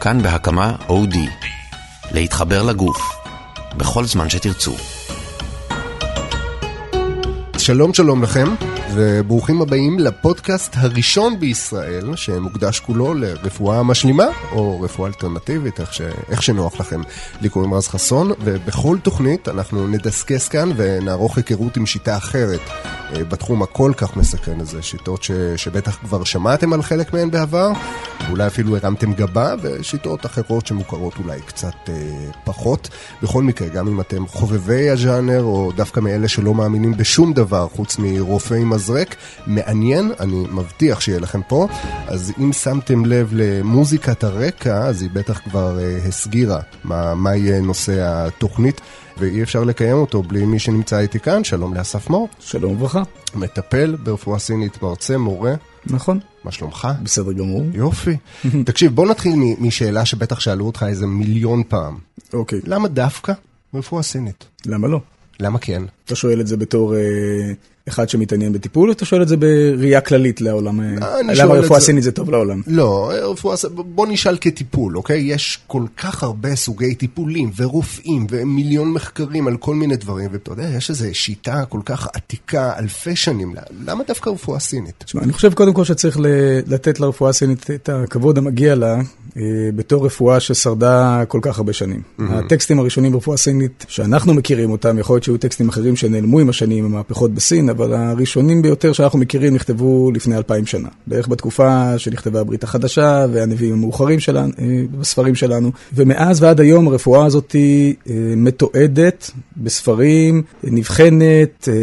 כאן בהקמה אודי. להתחבר לגוף. בכל זמן שתרצו. שלום שלום לכם, וברוכים הבאים לפודקאסט הראשון בישראל שמוקדש כולו לרפואה משלימה, או רפואה אלטרנטיבית, איך, ש... איך שנוח לכם. לי קוראים רז חסון, ובכל תוכנית אנחנו נדסקס כאן ונערוך היכרות עם שיטה אחרת אה, בתחום הכל כך מסקרן הזה, שיטות ש... שבטח כבר שמעתם על חלק מהן בעבר, אולי אפילו הרמתם גבה, ושיטות אחרות שמוכרות אולי קצת אה, פחות. בכל מקרה, גם אם אתם חובבי הז'אנר, או דווקא מאלה שלא מאמינים בשום דבר חוץ מרופא מזרק, מעניין, אני מבטיח שיהיה לכם פה. אז אם שמתם לב למוזיקת הרקע, אז היא בטח כבר אה, הסגירה מה, מה יהיה נושא התוכנית. ואי אפשר לקיים אותו בלי מי שנמצא איתי כאן, שלום לאסף מור. שלום וברכה. מטפל ברפואה סינית, מרצה, מורה. נכון. מה שלומך? בסדר גמור. יופי. תקשיב, בוא נתחיל משאלה שבטח שאלו אותך איזה מיליון פעם. אוקיי. למה דווקא רפואה סינית? למה לא? למה כן? אתה שואל את זה בתור אה, אחד שמתעניין בטיפול, או אתה שואל את זה בראייה כללית לעולם? אה, למה רפואה סינית זה טוב לעולם? לא, ס- בוא נשאל כטיפול, אוקיי? יש כל כך הרבה סוגי טיפולים ורופאים ומיליון מחקרים על כל מיני דברים, ואתה יודע, יש איזו שיטה כל כך עתיקה, אלפי שנים, למה דווקא רפואה סינית? תשמע, אני חושב קודם כל שצריך לתת לרפואה הסינית את הכבוד המגיע לה אה, בתור רפואה ששרדה כל כך הרבה שנים. הטקסטים הראשונים ברפואה סינית, שאנחנו מכירים אותם, יכול להיות שהיו טקסטים אחרים שנעלמו עם השנים, עם המהפכות בסין, אבל הראשונים ביותר שאנחנו מכירים נכתבו לפני אלפיים שנה. בערך בתקופה שנכתבה הברית החדשה והנביאים המאוחרים שלנו, אה, בספרים שלנו. ומאז ועד היום הרפואה הזאת אה, מתועדת בספרים, נבחנת, אה,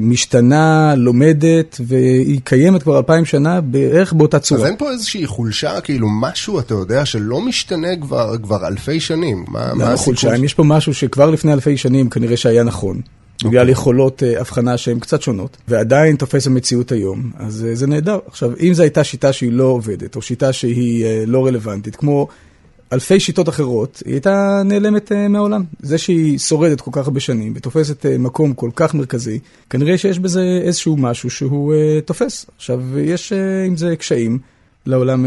משתנה, לומדת, והיא קיימת כבר אלפיים שנה בערך באותה צורה. אז אין פה איזושהי חולשה, כאילו משהו, אתה יודע, שלא משתנה כבר, כבר אלפי שנים. מה, מה הסיפור? חולשה? אם יש פה משהו שכבר לפני אלפי שנים כנראה שהיה נכון. בגלל יכולות אה, הבחנה שהן קצת שונות, ועדיין תופס במציאות היום, אז אה, זה נהדר. עכשיו, אם זו הייתה שיטה שהיא לא עובדת, או שיטה שהיא אה, לא רלוונטית, כמו אלפי שיטות אחרות, היא הייתה נעלמת מהעולם. זה שהיא שורדת כל כך הרבה שנים ותופסת מקום כל כך מרכזי, כנראה שיש בזה איזשהו משהו שהוא תופס. עכשיו, יש עם זה קשיים. לעולם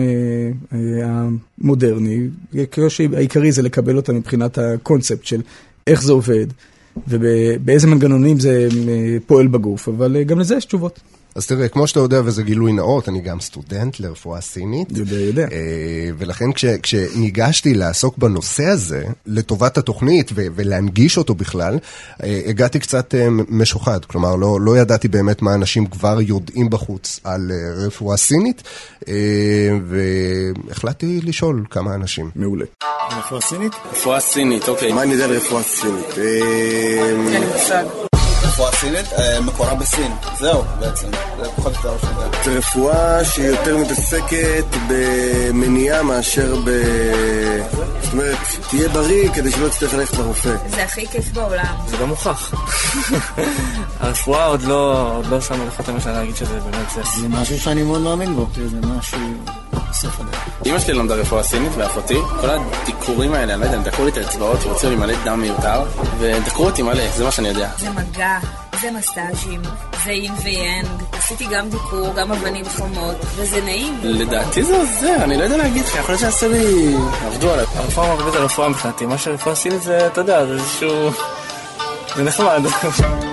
המודרני, הקושי העיקרי זה לקבל אותה מבחינת הקונספט של איך זה עובד ובאיזה מנגנונים זה אה, פועל בגוף, אבל אה, גם לזה יש תשובות. אז תראה, כמו שאתה יודע, וזה גילוי נאות, אני גם סטודנט לרפואה סינית. יודע, יודע. אה, ולכן כש, כשניגשתי לעסוק בנושא הזה, לטובת התוכנית ו- ולהנגיש אותו בכלל, אה, הגעתי קצת אה, משוחד. כלומר, לא, לא ידעתי באמת מה אנשים כבר יודעים בחוץ על אה, רפואה סינית, והחלטתי לשאול כמה אנשים. מעולה. רפואה סינית? רפואה סינית, אוקיי. מה אני יודע על רפואה סינית? אה, רפואה סינית? אה, מקורה בסין. זהו, בעצם. זה פחות או יותר מה. זה רפואה שיותר מתעסקת במניעה מאשר ב... זאת אומרת, תהיה בריא כדי שלא תצטרך ללכת לרופא. זה הכי כיף בעולם. זה לא מוכח. הרפואה עוד לא, עוד לא שמה לך את המשל להגיד שזה באמת זה. זה משהו שאני מאוד מאמין בו, זה משהו. אמא שלי למדה רפואה סינית ואחותי, כל הדיקורים האלה, אני לא יודע, הם דקרו לי את האצבעות, רוצים לי מלא דם מיותר, ודקרו אותי מלא, זה מה שאני יודע. זה מגע, זה מסאז'ים, זה אין ויאנג. עשיתי גם דיקור, גם אבנים חומות, וזה נעים. לדעתי זה עוזר, אני לא יודע להגיד לך, יכול להיות שעשו לי... עבדו עליי. הרפואה מערבית על רפואה מבחינתי, מה שרפואה סינית זה, אתה יודע, זה איזשהו... זה נחמד.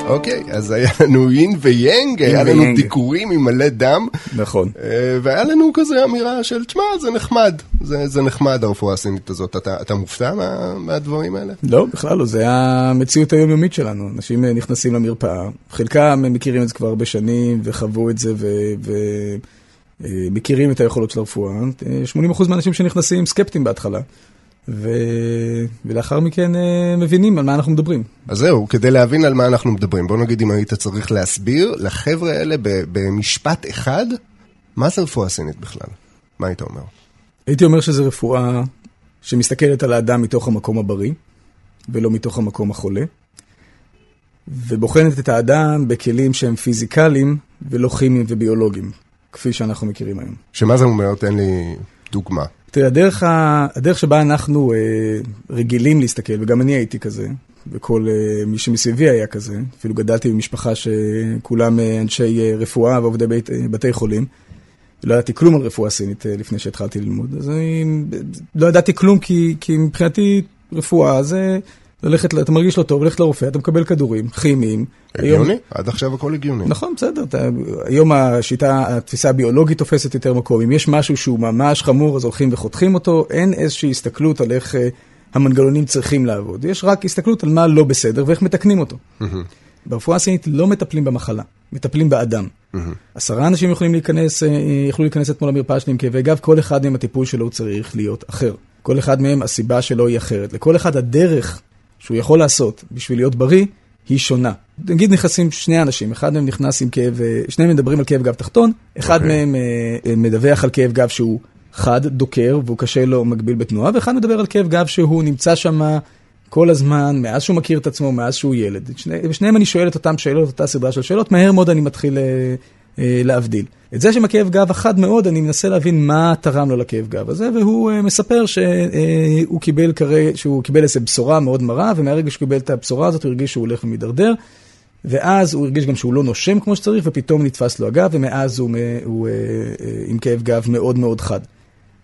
אוקיי, אז היה לנו יין ויאנג, היה לנו. דיקורים עם מלא דם. נכון. אה, והיה לנו כזה אמירה של, תשמע, זה נחמד, זה, זה נחמד הרפואה הסינית הזאת. אתה, אתה מופתע מה, מהדברים האלה? לא, בכלל לא, זה המציאות היומיומית שלנו. אנשים אה, נכנסים למרפאה, חלקם אה, מכירים את זה כבר הרבה שנים וחוו את זה ומכירים את היכולות של הרפואה. אה, 80% מהאנשים שנכנסים סקפטיים בהתחלה, ו... ולאחר מכן אה, מבינים על מה אנחנו מדברים. אז זהו, כדי להבין על מה אנחנו מדברים, בוא נגיד אם היית צריך להסביר לחבר'ה האלה ב- במשפט אחד, מה זה רפואה סינית בכלל? מה היית אומר? הייתי אומר שזו רפואה שמסתכלת על האדם מתוך המקום הבריא, ולא מתוך המקום החולה, ובוחנת את האדם בכלים שהם פיזיקליים ולא כימיים וביולוגיים, כפי שאנחנו מכירים היום. שמה זה אומר? תן לי דוגמה. תראה, הדרך, ה... הדרך שבה אנחנו אה, רגילים להסתכל, וגם אני הייתי כזה, וכל אה, מי שמסביבי היה כזה, אפילו גדלתי במשפחה שכולם אה, אנשי אה, רפואה ועובדי בית, אה, בתי חולים, לא ידעתי כלום על רפואה סינית אה, לפני שהתחלתי ללמוד, אז אני לא ידעתי כלום כי, כי מבחינתי רפואה זה ללכת, אתה מרגיש לא טוב, ללכת לרופא, אתה מקבל כדורים כימיים. הגיוני, היום... עד עכשיו הכל הגיוני. נכון, בסדר, אתה, היום השיטה, התפיסה הביולוגית תופסת יותר מקום. אם יש משהו שהוא ממש חמור, אז הולכים וחותכים אותו, אין איזושהי הסתכלות על איך אה, המנגנונים צריכים לעבוד. יש רק הסתכלות על מה לא בסדר ואיך מתקנים אותו. ברפואה הסינית לא מטפלים במחלה, מטפלים באדם. עשרה אנשים יכולים להיכנס, אה, יכלו להיכנס אתמול למרפאה שלי עם כאבי גב, כל אחד מהם הטיפול שלו צריך להיות אחר. כל אחד מהם הסיבה שלו היא אחרת. לכל אחד הדרך שהוא יכול לעשות בשביל להיות בריא היא שונה. נגיד נכנסים שני אנשים, אחד מהם נכנס עם כאב, אה, שניהם מדברים על כאב גב תחתון, אחד okay. אוקיי. מהם אה, מדווח על כאב גב שהוא חד, דוקר, והוא קשה לו, מגביל בתנועה, ואחד מדבר על כאב גב שהוא נמצא שם כל הזמן, מאז שהוא מכיר את עצמו, מאז שהוא ילד. שני, ושניהם אני שואל את אותם שאלות, אותה סדרה של שאלות, מהר מאוד אני מתחיל אה, אה, להבדיל. את זה שמכאב גב החד מאוד, אני מנסה להבין מה תרם לו לכאב גב הזה, והוא אה, מספר שהוא אה, קיבל, כרי, שהוא קיבל איזו בשורה מאוד מרה, ומהרגע שהוא קיבל את הבשורה הזאת הוא הרגיש שהוא הולך ומידרדר. ואז הוא הרגיש גם שהוא לא נושם כמו שצריך, ופתאום נתפס לו הגב, ומאז הוא, הוא, עם כאב גב מאוד מאוד חד.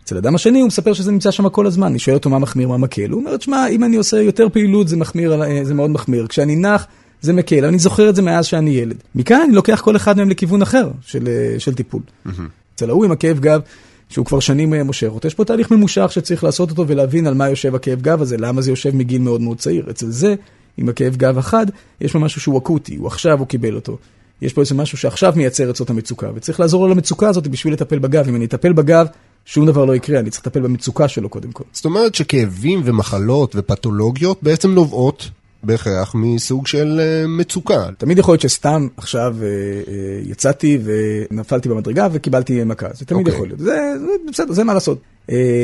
אצל אדם השני הוא מספר שזה נמצא שם כל הזמן, אני שואל אותו מה מחמיר, מה מקל, הוא אומר, תשמע, אם אני עושה יותר פעילות זה מחמיר, אה, זה מאוד מחמיר, כשאני נח זה מקל, אני זוכר את זה מאז שאני ילד. מכאן אני לוקח כל אחד מהם לכיוון אחר של, אה, של טיפול. אצל ההוא עם הכאב גב, שהוא כבר שנים אה, מושך אותו, יש פה תהליך ממושך שצריך לעשות אותו ולהבין על מה יושב הכאב גב הזה, למה זה יושב מגיל מאוד מאוד צעיר. אצל זה, עם הכאב גב החד, יש לו משהו שהוא אקוטי, הוא עכשיו, הוא קיבל אותו. יש פה איזה משהו שעכשיו מייצר את זאת המצוקה, וצריך לעזור לו למצוקה הזאת בשביל לטפל בגב. אם אני אטפל בגב, שום דבר לא יקרה, אני צריך לטפל במצוקה שלו קודם כל. זאת אומרת שכאבים ומחלות ופתולוגיות בעצם נובעות בהכרח מסוג של uh, מצוקה. תמיד יכול להיות שסתם עכשיו uh, uh, יצאתי ונפלתי במדרגה וקיבלתי מכה, זה תמיד okay. אוקיי. יכול להיות, זה, זה בסדר, זה מה לעשות.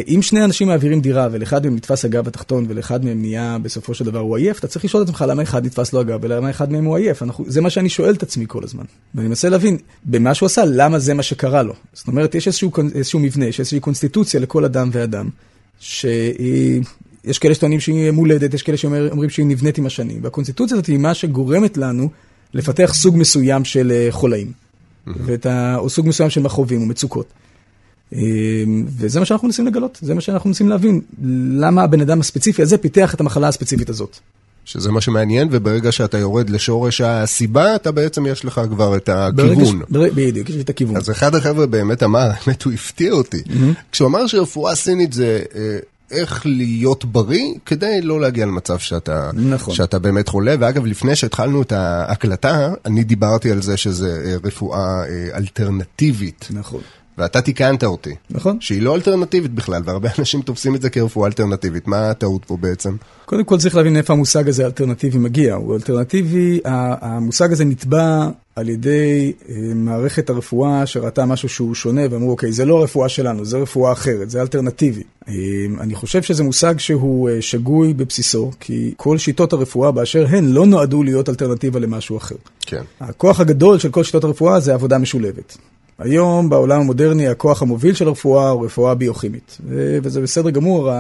אם שני אנשים מעבירים דירה ולאחד מהם נתפס הגב התחתון ולאחד מהם נהיה בסופו של דבר הוא עייף, אתה צריך לשאול את עצמך למה אחד נתפס לו הגב ולמה אחד מהם הוא עייף. אנחנו, זה מה שאני שואל את עצמי כל הזמן. ואני מנסה להבין במה שהוא עשה, למה זה מה שקרה לו. זאת אומרת, יש איזשהו, איזשהו מבנה, יש איזושהי קונסטיטוציה לכל אדם ואדם, שהיא... יש כאלה שטוענים שהיא מולדת, יש כאלה שאומרים שהיא נבנית עם השנים. והקונסטיטוציה הזאת היא מה שגורמת לנו לפתח סוג מסוים של אה, חולאים. ה... או סוג מסוים של מכאובים ומצוקות. אה, וזה מה שאנחנו מנסים לגלות, זה מה שאנחנו מנסים להבין. למה הבן אדם הספציפי הזה פיתח את המחלה הספציפית הזאת. שזה מה שמעניין, וברגע שאתה יורד לשורש הסיבה, אתה בעצם יש לך כבר את הכיוון. בדיוק, יש לי את הכיוון. אז אחד החבר'ה באמת אמר, האמת הוא הפתיע אותי. Mm-hmm. כשהוא אמר שרפואה סינית זה אה, איך להיות בריא כדי לא להגיע למצב שאתה, נכון. שאתה באמת חולה. ואגב, לפני שהתחלנו את ההקלטה, אני דיברתי על זה שזה אה, רפואה אה, אלטרנטיבית. נכון. ואתה תיקנת אותי. נכון. שהיא לא אלטרנטיבית בכלל, והרבה אנשים תופסים את זה כרפואה אלטרנטיבית. מה הטעות פה בעצם? קודם כל צריך להבין איפה המושג הזה אלטרנטיבי מגיע. הוא אלטרנטיבי, המושג הזה נתבע על ידי אה, מערכת הרפואה שראתה משהו שהוא שונה ואמרו, אוקיי, זה לא רפואה שלנו, זה רפואה אחרת, זה אלטרנטיבי. אה, אני חושב שזה מושג שהוא אה, שגוי בבסיסו, כי כל שיטות הרפואה באשר הן לא נועדו להיות אלטרנטיבה למשהו אחר. כן. הכוח הגדול של כל שיטות הרפואה זה עבודה משולבת. היום בעולם המודרני הכוח המוביל של הרפואה הוא רפואה ביוכימית, וזה בסדר גמור,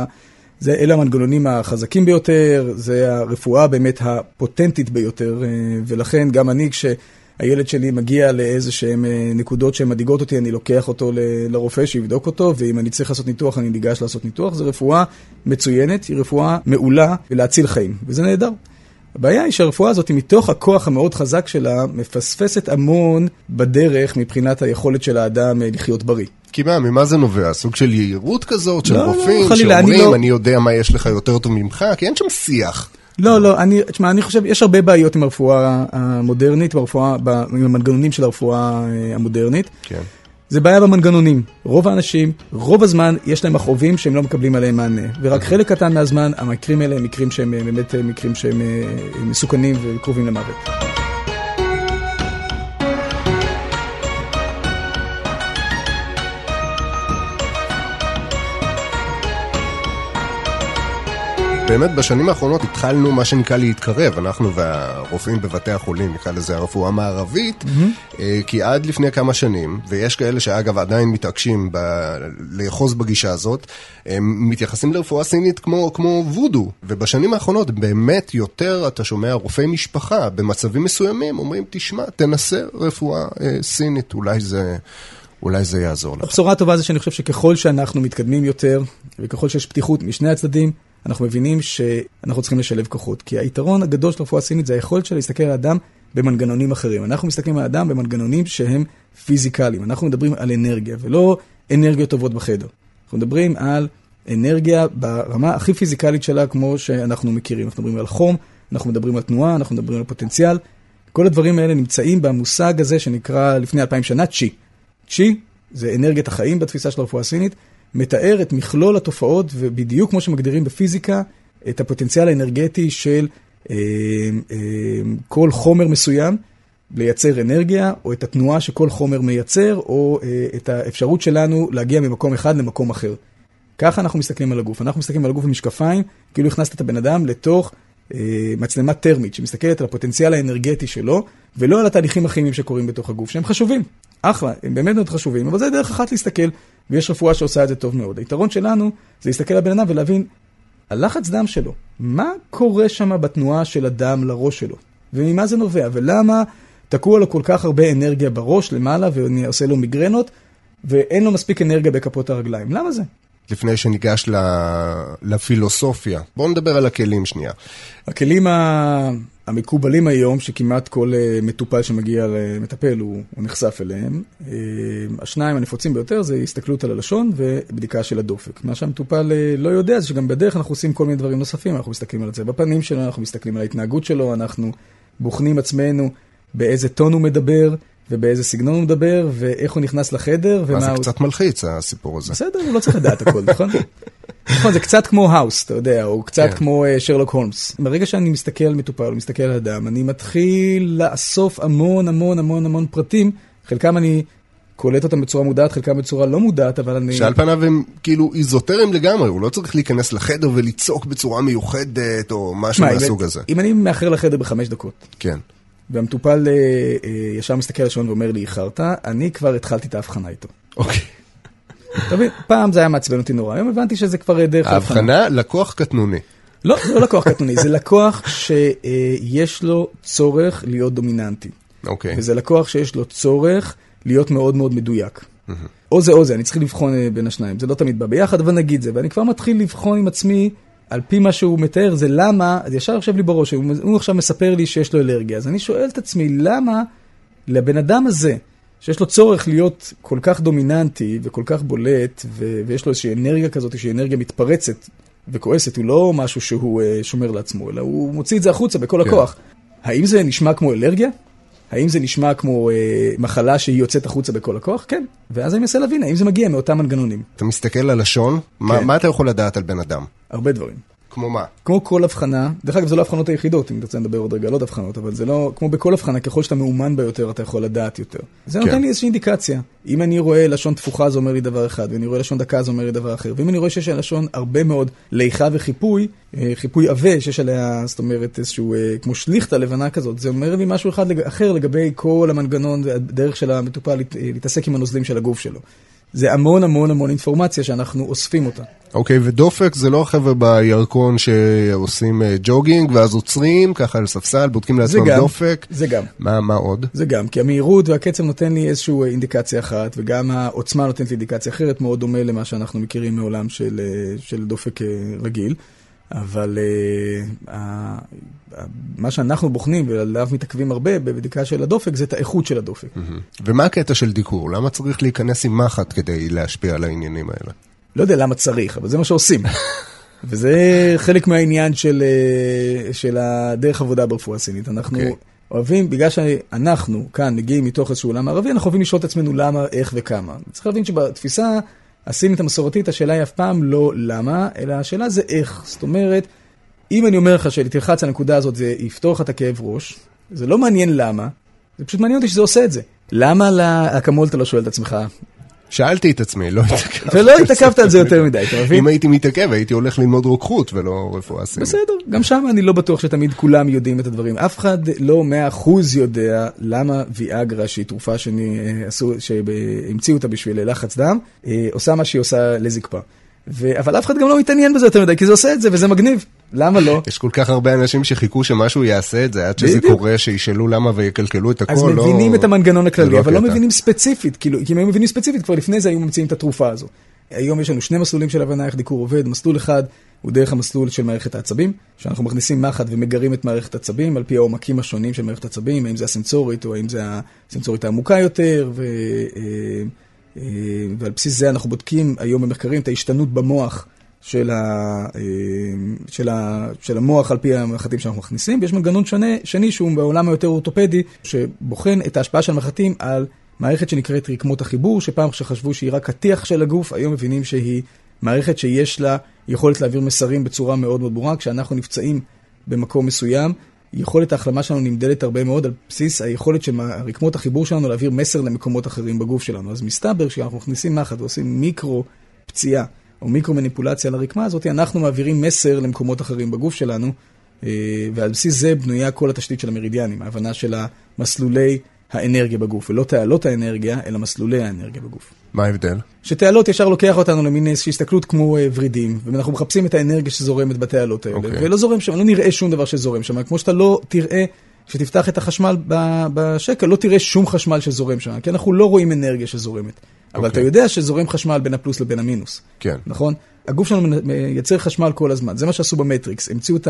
זה, אלה המנגנונים החזקים ביותר, זה הרפואה באמת הפוטנטית ביותר, ולכן גם אני כש... הילד שלי מגיע לאיזה שהן אה, נקודות שהן מדאיגות אותי, אני לוקח אותו לרופא שיבדוק אותו, ואם אני צריך לעשות ניתוח, אני ניגש לעשות ניתוח. זו רפואה מצוינת, היא רפואה מעולה ולהציל חיים, וזה נהדר. הבעיה היא שהרפואה הזאת, מתוך הכוח המאוד חזק שלה, מפספסת המון בדרך מבחינת היכולת של האדם אה, לחיות בריא. כי מה, ממה זה נובע? סוג של יהירות כזאת, של לא, לא רופאים, לא, חלילה, שאומרים, אני, לא... אני יודע מה יש לך יותר טוב ממך, כי אין שם שיח. לא, לא, אני, תשמע, אני חושב, יש הרבה בעיות עם הרפואה המודרנית, ברפואה, עם המנגנונים של הרפואה אה, המודרנית. כן. זה בעיה במנגנונים. רוב האנשים, רוב הזמן, יש להם מכאובים שהם לא מקבלים עליהם מענה. ורק חלק קטן מהזמן, המקרים האלה הם מקרים שהם אה, באמת אה, מקרים שהם מסוכנים וקרובים למוות. באמת בשנים האחרונות התחלנו מה שנקרא להתקרב, אנחנו והרופאים בבתי החולים, נקרא לזה הרפואה המערבית, mm-hmm. כי עד לפני כמה שנים, ויש כאלה שאגב עדיין מתעקשים ב- לאחוז בגישה הזאת, הם מתייחסים לרפואה סינית כמו, כמו וודו, ובשנים האחרונות באמת יותר אתה שומע רופאי משפחה במצבים מסוימים אומרים, תשמע, תנסה רפואה אה, סינית, אולי זה... אולי זה יעזור לך. הבשורה הטובה זה שאני חושב שככל שאנחנו מתקדמים יותר, וככל שיש פתיחות משני הצדדים, אנחנו מבינים שאנחנו צריכים לשלב כוחות. כי היתרון הגדול של הרפואה הסינית זה היכולת שלה להסתכל על האדם במנגנונים אחרים. אנחנו מסתכלים על האדם במנגנונים שהם פיזיקליים. אנחנו מדברים על אנרגיה, ולא אנרגיות טובות בחדר. אנחנו מדברים על אנרגיה ברמה הכי פיזיקלית שלה, כמו שאנחנו מכירים. אנחנו מדברים על חום, אנחנו מדברים על תנועה, אנחנו מדברים על פוטנציאל. כל הדברים האלה נמצאים במושג הזה שנקרא לפני אלפיים שנה צ'י. צ'י זה אנרגיית החיים בתפיסה של הרפואה הסינית, מתאר את מכלול התופעות, ובדיוק כמו שמגדירים בפיזיקה, את הפוטנציאל האנרגטי של אה, אה, כל חומר מסוים לייצר אנרגיה, או את התנועה שכל חומר מייצר, או אה, את האפשרות שלנו להגיע ממקום אחד למקום אחר. ככה אנחנו מסתכלים על הגוף. אנחנו מסתכלים על הגוף במשקפיים, כאילו הכנסת את הבן אדם לתוך אה, מצלמה טרמית, שמסתכלת על הפוטנציאל האנרגטי שלו, ולא על התהליכים הכימיים שקורים בתוך הגוף, שהם חשובים. אחלה, הם באמת מאוד חשובים, אבל זה דרך אחת להסתכל, ויש רפואה שעושה את זה טוב מאוד. היתרון שלנו זה להסתכל על הבן אדם ולהבין, הלחץ דם שלו, מה קורה שם בתנועה של הדם לראש שלו, וממה זה נובע, ולמה תקוע לו כל כך הרבה אנרגיה בראש למעלה, ועושה לו מיגרנות, ואין לו מספיק אנרגיה בכפות הרגליים. למה זה? לפני שניגש. לפילוסופיה. בואו נדבר על הכלים שנייה. הכלים. המקובלים היום, שכמעט כל uh, מטופל שמגיע למטפל הוא, הוא נחשף אליהם, uh, השניים הנפוצים ביותר זה הסתכלות על הלשון ובדיקה של הדופק. מה שהמטופל uh, לא יודע זה שגם בדרך אנחנו עושים כל מיני דברים נוספים, אנחנו מסתכלים על זה בפנים שלו, אנחנו מסתכלים על ההתנהגות שלו, אנחנו בוחנים עצמנו באיזה טון הוא מדבר, ובאיזה סגנון הוא מדבר, ואיך הוא נכנס לחדר, ומה הוא... זה קצת מלחיץ, הסיפור הזה. בסדר, הוא לא צריך לדעת הכל, נכון? נכון, זה קצת כמו האוס, אתה יודע, או קצת כן. כמו שרלוק הולמס. ברגע שאני מסתכל על מטופל, מסתכל על אדם, אני מתחיל לאסוף המון המון המון המון פרטים, חלקם אני קולט אותם בצורה מודעת, חלקם בצורה לא מודעת, אבל אני... שעל פניו הם כאילו איזוטריים לגמרי, הוא לא צריך להיכנס לחדר ולצעוק בצורה מיוחדת, או משהו מהסוג הזה. אם אני מאחר לחדר בחמש דקות. כן. והמטופל אה, אה, ישר מסתכל על השעון ואומר לי, איחרת, אני כבר התחלתי את ההבחנה איתו. אוקיי. אתה מבין, פעם זה היה מעצבן אותי נורא, היום הבנתי שזה כבר דרך ההבחנה. ההבחנה, לקוח קטנוני. לא, זה לא לקוח קטנוני, זה לקוח שיש לו צורך להיות דומיננטי. אוקיי. וזה לקוח שיש לו צורך להיות מאוד מאוד מדויק. או זה או זה, אני צריך לבחון בין השניים, זה לא תמיד בא ביחד, אבל נגיד זה, ואני כבר מתחיל לבחון עם עצמי. על פי מה שהוא מתאר, זה למה, אז ישר יושב לי בראש, הוא, הוא עכשיו מספר לי שיש לו אלרגיה, אז אני שואל את עצמי, למה לבן אדם הזה, שיש לו צורך להיות כל כך דומיננטי וכל כך בולט, ו- ויש לו איזושהי אנרגיה כזאת, שהיא אנרגיה מתפרצת וכועסת, הוא לא משהו שהוא uh, שומר לעצמו, אלא הוא מוציא את זה החוצה בכל כן. הכוח. האם זה נשמע כמו אלרגיה? האם זה נשמע כמו אה, מחלה שהיא יוצאת החוצה בכל הכוח? כן. ואז אני מנסה להבין, האם זה מגיע מאותם מנגנונים. אתה מסתכל על לשון, כן. מה, מה אתה יכול לדעת על בן אדם? הרבה דברים. כמו מה? כמו כל הבחנה, דרך אגב זה לא הבחנות היחידות, אם תרצה לדבר עוד רגע על עוד הבחנות, אבל זה לא, כמו בכל הבחנה, ככל שאתה מאומן ביותר אתה יכול לדעת יותר. זה כן. נותן לי איזושהי אינדיקציה. אם אני רואה לשון תפוחה זה אומר לי דבר אחד, ואני רואה לשון דקה זה אומר לי דבר אחר, ואם אני רואה שיש על לשון הרבה מאוד ליכה וחיפוי, אה, חיפוי עבה, שיש עליה, זאת אומרת, איזשהו, אה, כמו שליכטה לבנה כזאת, זה אומר לי משהו אחד לג... אחר לגבי כל המנגנון והדרך של המטופל להתעסק עם הנוזלים של הגוף שלו. זה המון המון המון אינפורמציה שאנחנו אוספים אותה. אוקיי, ודופק זה לא החבר'ה בירקון שעושים אה, ג'וגינג ואז עוצרים ככה על ספסל, בודקים לעצמם גם, דופק. זה גם. מה, מה עוד? זה גם, כי המהירות והקצב נותן לי איזושהי אינדיקציה אחת, וגם העוצמה נותנת לי אינדיקציה אחרת, מאוד דומה למה שאנחנו מכירים מעולם של, אה, של דופק אה, רגיל. אבל uh, uh, מה שאנחנו בוחנים ועליו מתעכבים הרבה בבדיקה של הדופק זה את האיכות של הדופק. Mm-hmm. ומה הקטע של דיקור? למה צריך להיכנס עם מחט כדי להשפיע על העניינים האלה? לא יודע למה צריך, אבל זה מה שעושים. וזה חלק מהעניין של, uh, של הדרך עבודה ברפואה הסינית. אנחנו okay. אוקיי. אוהבים, בגלל שאנחנו כאן מגיעים מתוך איזשהו עולם ערבי, אנחנו אוהבים לשאול את עצמנו למה, איך וכמה. צריך להבין שבתפיסה הסינית המסורתית, השאלה היא אף פעם לא למה, אלא השאלה זה איך. זאת אומרת, אם אני אומר לך שתלחץ על הנקודה הזאת זה יפתור לך את הכאב ראש, זה לא מעניין למה, זה פשוט מעניין אותי שזה עושה את זה. למה לאקמול אתה לא שואל את עצמך, שאלתי את עצמי, לא התעכבתי. ולא התעכבת על זה יותר מדי, אתה מבין? אם הייתי מתעכב, הייתי הולך ללמוד רוקחות ולא רפואה סינית. בסדר, גם שם אני לא בטוח שתמיד כולם יודעים את הדברים. אף אחד לא מאה אחוז יודע למה ויאגרה, שהיא תרופה שהמציאו אותה בשביל לחץ דם, אה, עושה מה שהיא עושה לזקפה. אבל אף אחד גם לא מתעניין בזה יותר מדי, כי זה עושה את זה וזה מגניב. למה לא? יש כל כך הרבה אנשים שחיכו שמשהו יעשה את זה, עד שזה. קורה, שישאלו למה ויקלקלו את הכל. אז לא- מבינים את המנגנון הכללי, לא אבל לא. מבינים ספציפית, כאילו, אם היו מבינים ספציפית, כבר לפני זה היו ממציאים את התרופה הזו. היום יש לנו שני מסלולים של הבנה איך דיקור עובד, מסלול אחד הוא דרך המסלול של מערכת העצבים, שאנחנו מכניסים מחט ומגרים את מערכת העצבים על פי העומקים השונים של מערכת העצבים, האם זה הסנסורית או האם זה הסנסורית העמוקה יותר, ו... אה, אה, ועל בסיס זה אנחנו בודקים היום במחקרים את ההשתנות במוח של, ה, אה, של, ה, של המוח על פי המחטים שאנחנו מכניסים, ויש מנגנון שונה, שני שהוא בעולם היותר אורתופדי, שבוחן את ההשפעה של המחטים על מערכת שנקראת רקמות החיבור, שפעם שחשבו שהיא רק הטיח של הגוף, היום מבינים שהיא מערכת שיש לה יכולת להעביר מסרים בצורה מאוד מאוד ברורה, כשאנחנו נפצעים במקום מסוים. יכולת ההחלמה שלנו נמדדת הרבה מאוד על בסיס היכולת של רקמות החיבור שלנו להעביר מסר למקומות אחרים בגוף שלנו. אז מסתבר שאנחנו מכניסים מחט ועושים מיקרו פציעה או מיקרו מניפולציה לרקמה הזאת, אנחנו מעבירים מסר למקומות אחרים בגוף שלנו, אה, ועל בסיס זה בנויה כל התשתית של המרידיאנים, ההבנה של המסלולי האנרגיה בגוף, ולא תעלות האנרגיה, אלא מסלולי האנרגיה בגוף. מה ההבדל? שתעלות ישר לוקח אותנו למין איזושהי הסתכלות כמו אה, ורידים, ואנחנו מחפשים את האנרגיה שזורמת בתעלות האלה, אוקיי. ולא זורם שם, לא נראה שום דבר שזורם שם, כמו שאתה לא תראה, כשתפתח את החשמל ב- בשקל, לא תראה שום חשמל שזורם שם, כי אנחנו לא רואים אנרגיה שזורמת. אבל אוקיי. אתה יודע שזורם חשמל בין הפלוס לבין המינוס. כן. נכון? הגוף שלנו מייצר חשמל כל הזמן, זה מה שעשו במטריקס, המציאו את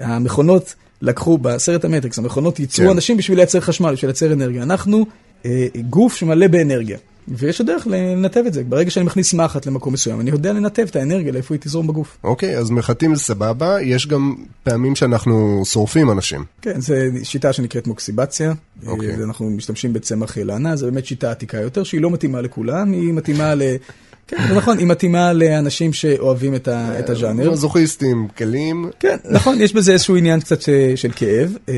המכונות, לקחו בסרט המטריקס, המכונות ייצרו כן. אנשים בשביל לייצר חשמל, בשביל לייצר אנרגיה. אנחנו אה, גוף שמלא באנרגיה, ויש הדרך לנתב את זה. ברגע שאני מכניס מחט למקום מסוים, אני יודע לנתב את האנרגיה לאיפה היא תזרום בגוף. אוקיי, אז מחטים זה סבבה, יש גם פעמים שאנחנו שורפים אנשים. כן, זו שיטה שנקראת מוקסיבציה. אוקיי. אה, אנחנו משתמשים בצמח לענה, זו באמת שיטה עתיקה יותר, שהיא לא מתאימה לכולם, היא מתאימה ל... כן, זה נכון, היא מתאימה לאנשים שאוהבים את. את הז'אנר. מזוכיסטים, קלים. כן, נכון, יש בזה איזשהו עניין קצת ש- של כאב. אה,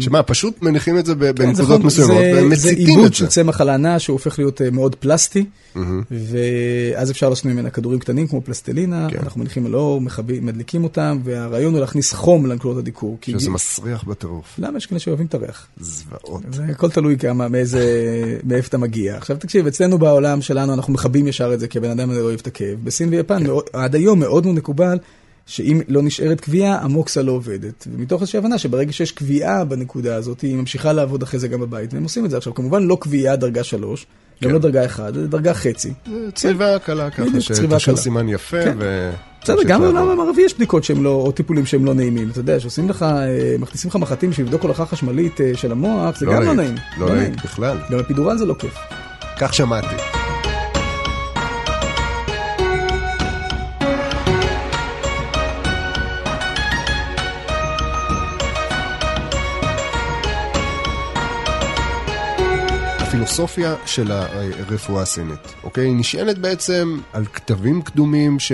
שמה, פשוט מניחים את זה כן, זה בנקודות נכון, מסוימות, זה- והם זה מציתים עיבוד את של זה. צמח הלענה שהוא הופך להיות אה, מאוד פלסטי, ואז אפשר לעשות ממנה כדורים קטנים כמו פלסטלינה, כן. אנחנו מניחים על אור, מכבים- מדליקים אותם, והרעיון הוא להכניס חום לנקודות הדיקור. שזה מסריח בטירוף. למה יש כאלה שאוהבים את הריח? זוועות. זה הכל תלוי כמה, מאיפה אתה מגיע. עכשיו תקשיב, אצלנו בעולם שלנו אנחנו מכבים ישר את זה, כי הבן אדם הזה לא אוהב את הכאב. בסין ויפן, מאוד, עד היום מאוד מאוד מקובל, שאם לא נשארת קביעה, המוקסה לא עובדת. ומתוך איזושהי הבנה שברגע שיש קביעה בנקודה הזאת, היא ממשיכה לעבוד אחרי זה גם בבית, והם עושים את זה. עכשיו, כמובן לא קביעה דרגה שלוש, גם כן. לא דרגה אחד, זה דרגה חצי. צריבה קלה ככה, שתשאיר. סימן יפה, כן. ו... בסדר, גם. בעולם המערבי יש בדיקות שהם לא, או טיפולים שהם לא נעימים. אתה יודע, שעושים לך, אה, מכניסים לך מחטים שיבדוק הולכה חשמלית אה, של המוח, זה גם לא נעים. לא נעים בכלל. גם הפידורל זה לא כיף. כך שמעתי. הפילוסופיה של הרפואה הסינית, אוקיי? נשענת בעצם על כתבים קדומים ש...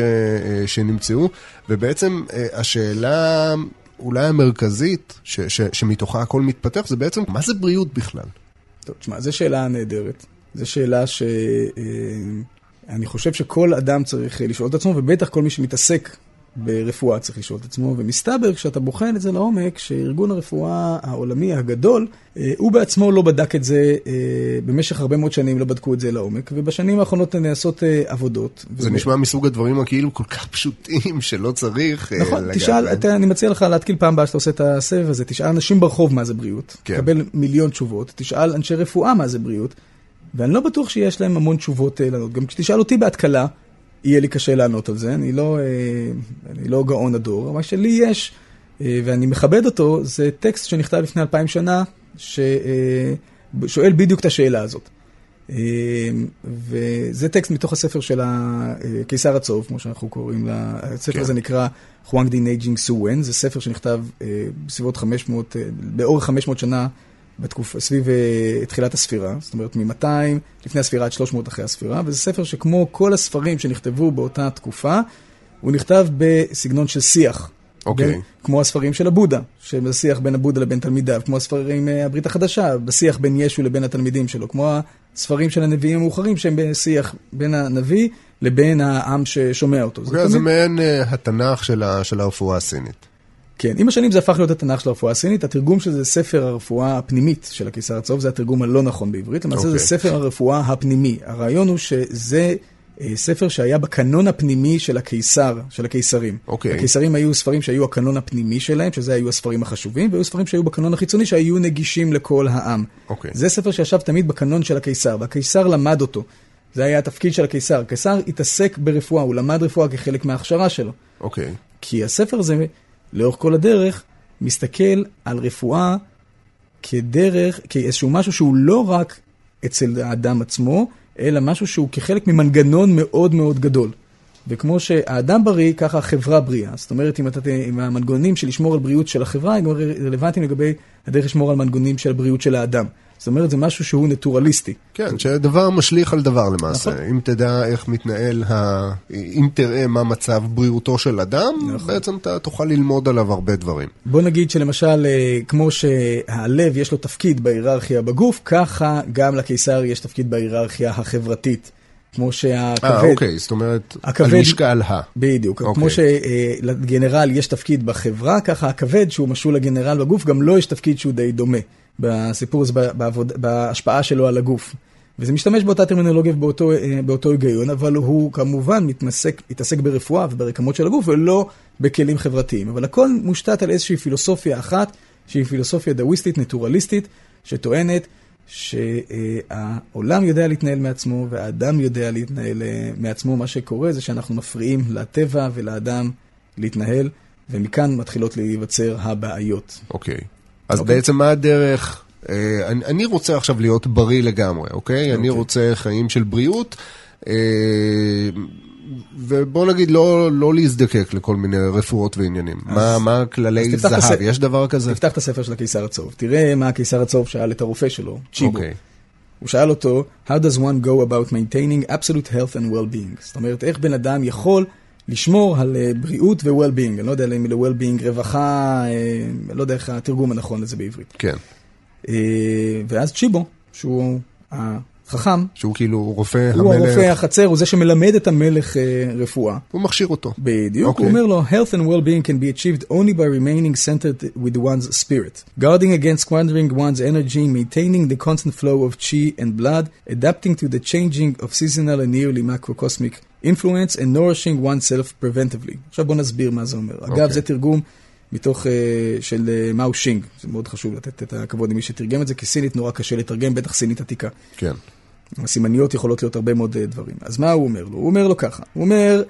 שנמצאו, ובעצם אה, השאלה אולי המרכזית ש... ש... שמתוכה הכל מתפתח, זה בעצם, מה זה בריאות בכלל? טוב, תשמע, זו שאלה נהדרת. זו שאלה שאני חושב שכל אדם צריך אה, לשאול את עצמו, ובטח כל מי שמתעסק ברפואה צריך לשאול את עצמו, ומסתבר כשאתה בוחן את זה לעומק, שארגון הרפואה העולמי הגדול, אה, הוא בעצמו לא בדק את זה, אה, במשך הרבה מאוד שנים לא בדקו את זה לעומק, ובשנים האחרונות נעשות אה, עבודות. זה נשמע מסוג הדברים הכאילו כל כך פשוטים שלא צריך אה, נכון, לגעת תשאל. אתה, אני מציע לך להתקיל פעם הבאה שאתה עושה את הסבב הזה, תשאל אנשים ברחוב מה זה בריאות, כן. תקבל מיליון תשובות, תשאל אנשי רפואה מה זה בריאות, ואני לא בטוח שיש להם המון תשובות לענות. גם כשתשאל אותי בהתקלה, יהיה לי קשה לענות על זה, אני לא, אה, אני לא גאון הדור, מה שלי יש, אה, ואני מכבד אותו, זה טקסט שנכתב לפני אלפיים שנה, ששואל בדיוק את השאלה הזאת. אה, וזה טקסט מתוך הספר של הקיסר הצהוב, כמו שאנחנו קוראים לה. הספר כן. הזה נקרא חואנג די ניי ג'ינג סו וון, זה ספר שנכתב אה, בסביבות 500, אה, באורך 500 שנה, בתקופה, סביב אה, תחילת הספירה, זאת אומרת מ-200 לפני הספירה עד 300 אחרי הספירה, וזה ספר שכמו כל הספרים שנכתבו באותה תקופה, הוא נכתב בסגנון של שיח. אוקיי. בין- כמו הספרים של הבודה, שבשיח בין הבודה לבין תלמידיו, כמו הספרים אה, הברית החדשה, בשיח בין ישו לבין התלמידים שלו, כמו הספרים של הנביאים המאוחרים שהם בשיח בין הנביא לבין העם ששומע אותו. זה אוקיי, זה תמיד- מעין אה, התנ"ך של ה- של הרפואה הסינית. כן, עם השנים זה הפך להיות התנ"ך של הרפואה הסינית, התרגום של זה ספר הרפואה הפנימית של הקיסר הצהוב, זה התרגום הלא נכון בעברית, למעשה זה אוקיי. ספר הרפואה הפנימי. הרעיון הוא שזה אה, ספר שהיה בקנון הפנימי של הקיסר, של הקיסרים. אוקיי. הקיסרים היו ספרים שהיו הקנון הפנימי שלהם, שזה היו הספרים החשובים, והיו ספרים שהיו בקנון החיצוני שהיו נגישים לכל העם. אוקיי. זה ספר שישב תמיד בקנון של הקיסר, והקיסר למד אותו. זה היה התפקיד של הקיסר. הקיסר התעסק ברפואה, הוא למד רפואה כחלק מההכשרה שלו. אוקיי. כי הספר הזה, לאורך כל הדרך, מסתכל על רפואה כדרך, כאיזשהו משהו שהוא לא רק אצל האדם עצמו, אלא משהו שהוא כחלק ממנגנון מאוד מאוד גדול. וכמו שהאדם בריא, ככה החברה בריאה. זאת אומרת, אם, אתה, אם המנגנונים של לשמור על בריאות של החברה, הם רלוונטיים לגבי הדרך לשמור על מנגנונים של הבריאות של האדם. זאת אומרת, זה משהו שהוא נטורליסטי. כן, שדבר משליך על דבר למעשה. נכון. אם תדע איך מתנהל, ה... אם תראה מה מצב בריאותו של אדם, נכון. בעצם אתה תוכל ללמוד עליו הרבה דברים. בוא נגיד שלמשל, אה, כמו שהלב יש לו תפקיד בהיררכיה בגוף, ככה גם לקיסר יש תפקיד בהיררכיה החברתית. כמו שהכבד... אה, אוקיי, זאת אומרת, הכבד- על משקל ה. בדיוק. אוקיי. כמו שלגנרל יש תפקיד בחברה, ככה הכבד שהוא משול לגנרל בגוף, גם לו יש תפקיד שהוא די דומה. בסיפור הזה, בעבוד, בהשפעה שלו על הגוף. וזה משתמש באותה טרמינולוגיה ובאותו אה, באותו היגיון, אבל הוא כמובן מתעסק, מתעסק ברפואה וברקמות של הגוף, ולא בכלים חברתיים. אבל הכל מושתת על איזושהי פילוסופיה אחת, שהיא פילוסופיה דאוויסטית, נטורליסטית, שטוענת שהעולם יודע להתנהל מעצמו, והאדם יודע להתנהל אה, מעצמו. מה שקורה זה שאנחנו מפריעים לטבע ולאדם להתנהל, ומכאן מתחילות להיווצר הבעיות. אוקיי. אז אוקיי. בעצם מה הדרך? אה, אני, אני רוצה עכשיו להיות בריא לגמרי, אוקיי? אני רוצה חיים של בריאות, אה, ובוא נגיד לא, לא להזדקק לכל מיני רפואות ועניינים. מה, מה כללי אז זהב? הספר. יש דבר כזה? תפתח את הספר של הקיסר הצהוב, תראה מה הקיסר הצהוב שאל את הרופא שלו, צ'יבו. אוקיי. הוא שאל אותו, How does one go about maintaining absolute health and well-being? זאת אומרת, איך בן אדם יכול לשמור על אה, בריאות ו-well-being? אני לא יודע אם ל-well-being רווחה, אה, לא יודע איך התרגום הנכון לזה בעברית. כן. אה, ואז צ'יבו, שהוא החכם, שהוא כאילו רופא הוא המלך, הרופא החצר, הוא זה שמלמד את המלך אה, רפואה. הוא מכשיר אותו. בדיוק, אוקיי. הוא אומר לו, health and well-being can be achieved only by remaining centered with one's spirit, guarding against squandering one's energy, maintaining the constant flow of chi and blood, adapting to the changing of seasonal and yearly macrocosmic influence, and nourishing oneself preventively. עכשיו בוא נסביר מה זה אומר. אגב, אוקיי. זה תרגום מתוך, uh, של uh, מאו שינג, זה מאוד חשוב לתת את הכבוד למי שתרגם את זה, כי סינית נורא קשה לתרגם, בטח סינית עתיקה. כן. הסימניות יכולות להיות הרבה מאוד אה, דברים. אז מה הוא אומר לו? הוא אומר לו ככה, הוא אומר,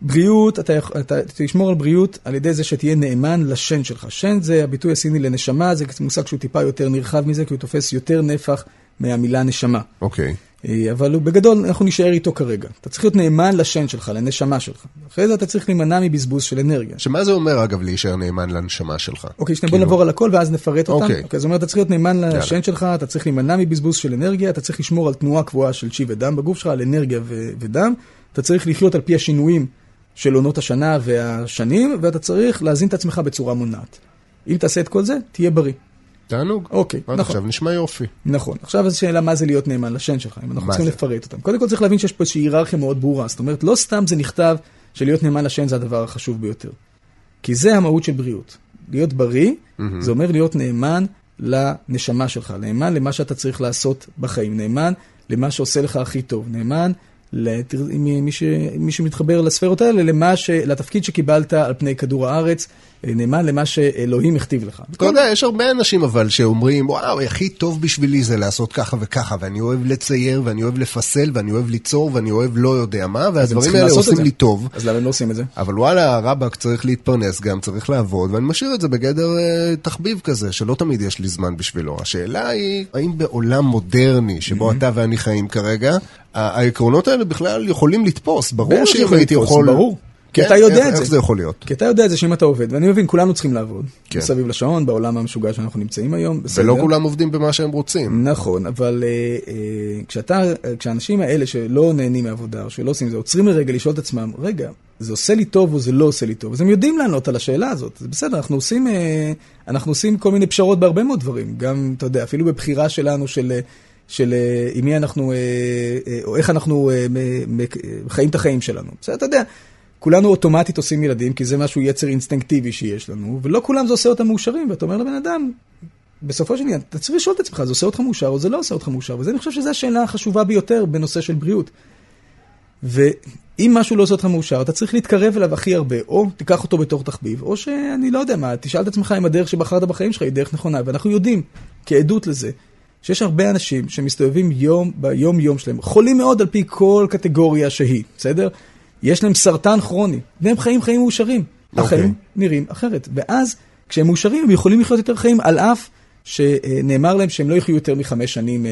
בריאות, אתה, אתה תשמור על בריאות על ידי זה שתהיה נאמן לשן שלך. שן זה הביטוי הסיני לנשמה, זה מושג שהוא טיפה יותר נרחב מזה, כי הוא תופס יותר נפח מהמילה נשמה. אוקיי. אה, אבל הוא בגדול, אנחנו נישאר איתו כרגע. אתה צריך להיות נאמן לשן שלך, לנשמה שלך. אחרי זה אתה צריך להימנע מבזבוז של אנרגיה. שמה זה אומר אגב להישאר נאמן לנשמה שלך? אוקיי, שנייה, כאילו- בוא נעבור על הכל ואז נפרט אותם. אוקיי. אוקיי, זאת אומרת, אתה צריך להיות נאמן לשן שלך, אתה צריך להימנע מבזבוז של אנרגיה, אתה צריך לשמור על תנועה קבועה של צ'י ודם בגוף שלך, על אנרגיה ו- ודם, אתה צריך לחיות על פי השינויים של עונות השנה והשנים, ואתה צריך להזין את עצמך בצורה מונעת. אם תעשה את כל זה, תהיה בריא. תענוג. אוקיי, עד נכון. עכשיו נשמע יופי. נכון. עכשיו זו שאלה מה זה להיות נאמן לשן שלך, אם אנחנו צריכים זה? לפרט אותם. קודם כל צריך להבין שיש פה איזושהי היררכיה מאוד ברורה. זאת אומרת, לא סתם זה נכתב שלהיות נאמן לשן זה הדבר החשוב ביותר. כי זה המהות של בריאות. להיות בריא, זה אומר להיות נאמן לנשמה שלך, נאמן למה שאתה צריך לעשות בחיים, נאמן למה שעושה לך הכי טוב, נאמן לת- מי, ש... מי שמתחבר לספרות האלה, למה ש... לתפקיד שקיבלת על פני כדור הארץ, נאמן למה שאלוהים הכתיב לך. אתה יודע, יש הרבה אנשים אבל שאומרים, וואו, הכי טוב בשבילי זה לעשות ככה וככה, ואני אוהב לצייר, ואני אוהב לפסל, ואני אוהב ליצור, ואני אוהב לא יודע מה, והדברים האלה עושים. לי טוב. אז למה הם לא עושים את זה? אבל וואלה, רבאק צריך להתפרנס גם, צריך לעבוד, ואני משאיר את זה בגדר אה, תחביב כזה, שלא תמיד יש לי זמן בשבילו. השאלה היא, האם בעולם מודרני, שבו אתה ואני חיים כרגע, העקרונות האלה בכלל יכולים לתפוס? ברור שאם הייתי יכול... ברור. כי כן, אתה יודע איך- את זה. איך זה יכול להיות? כי אתה יודע את זה שאם אתה עובד, ואני מבין, כולנו צריכים לעבוד. כן. מסביב לשעון, בעולם המשוגע שאנחנו נמצאים היום. בסדר. ולא כולם עובדים במה שהם רוצים. נכון, אבל אה, אה, כשאתה, כשהאנשים האלה שלא נהנים מעבודה, או שלא עושים זה, עוצרים לרגע לשאול את עצמם, רגע, זה עושה לי טוב או זה לא עושה לי טוב? אז הם יודעים לענות על השאלה הזאת. זה בסדר, אנחנו עושים, אה, אנחנו עושים כל מיני פשרות בהרבה מאוד דברים. גם, אתה יודע, אפילו בבחירה שלנו של... של אה, עם מי אנחנו, או איך אנחנו חיים את החיים שלנו. בסדר, אתה יודע, כולנו אוטומטית עושים ילדים, כי זה משהו יצר אינסטינקטיבי שיש לנו, ולא כולם זה עושה אותם מאושרים, ואתה אומר לבן אדם, בסופו של עניין, אתה צריך לשאול את עצמך, זה עושה אותך מאושר או זה לא עושה אותך מאושר, וזה אני חושב שזו השאלה החשובה ביותר בנושא של בריאות. ואם משהו לא עושה אותך מאושר, אתה צריך להתקרב אליו הכי הרבה, או תיקח אותו בתור תחביב, או שאני לא יודע מה, תשאל את עצמך אם הדרך שבחרת בחיים שלך היא דרך נכונה, ואנחנו יודעים, כעדות לזה, שיש הרבה אנשים שמסתובבים יום ביום יום שלהם, חולים מאוד על פי כל קטגוריה שהיא, בסדר? יש להם סרטן כרוני, והם חיים חיים מאושרים. אוקיי. החיים נראים אחרת. ואז, כשהם מאושרים, הם יכולים לחיות יותר חיים, על אף שנאמר להם שהם לא יחיו יותר מחמש שנים אה,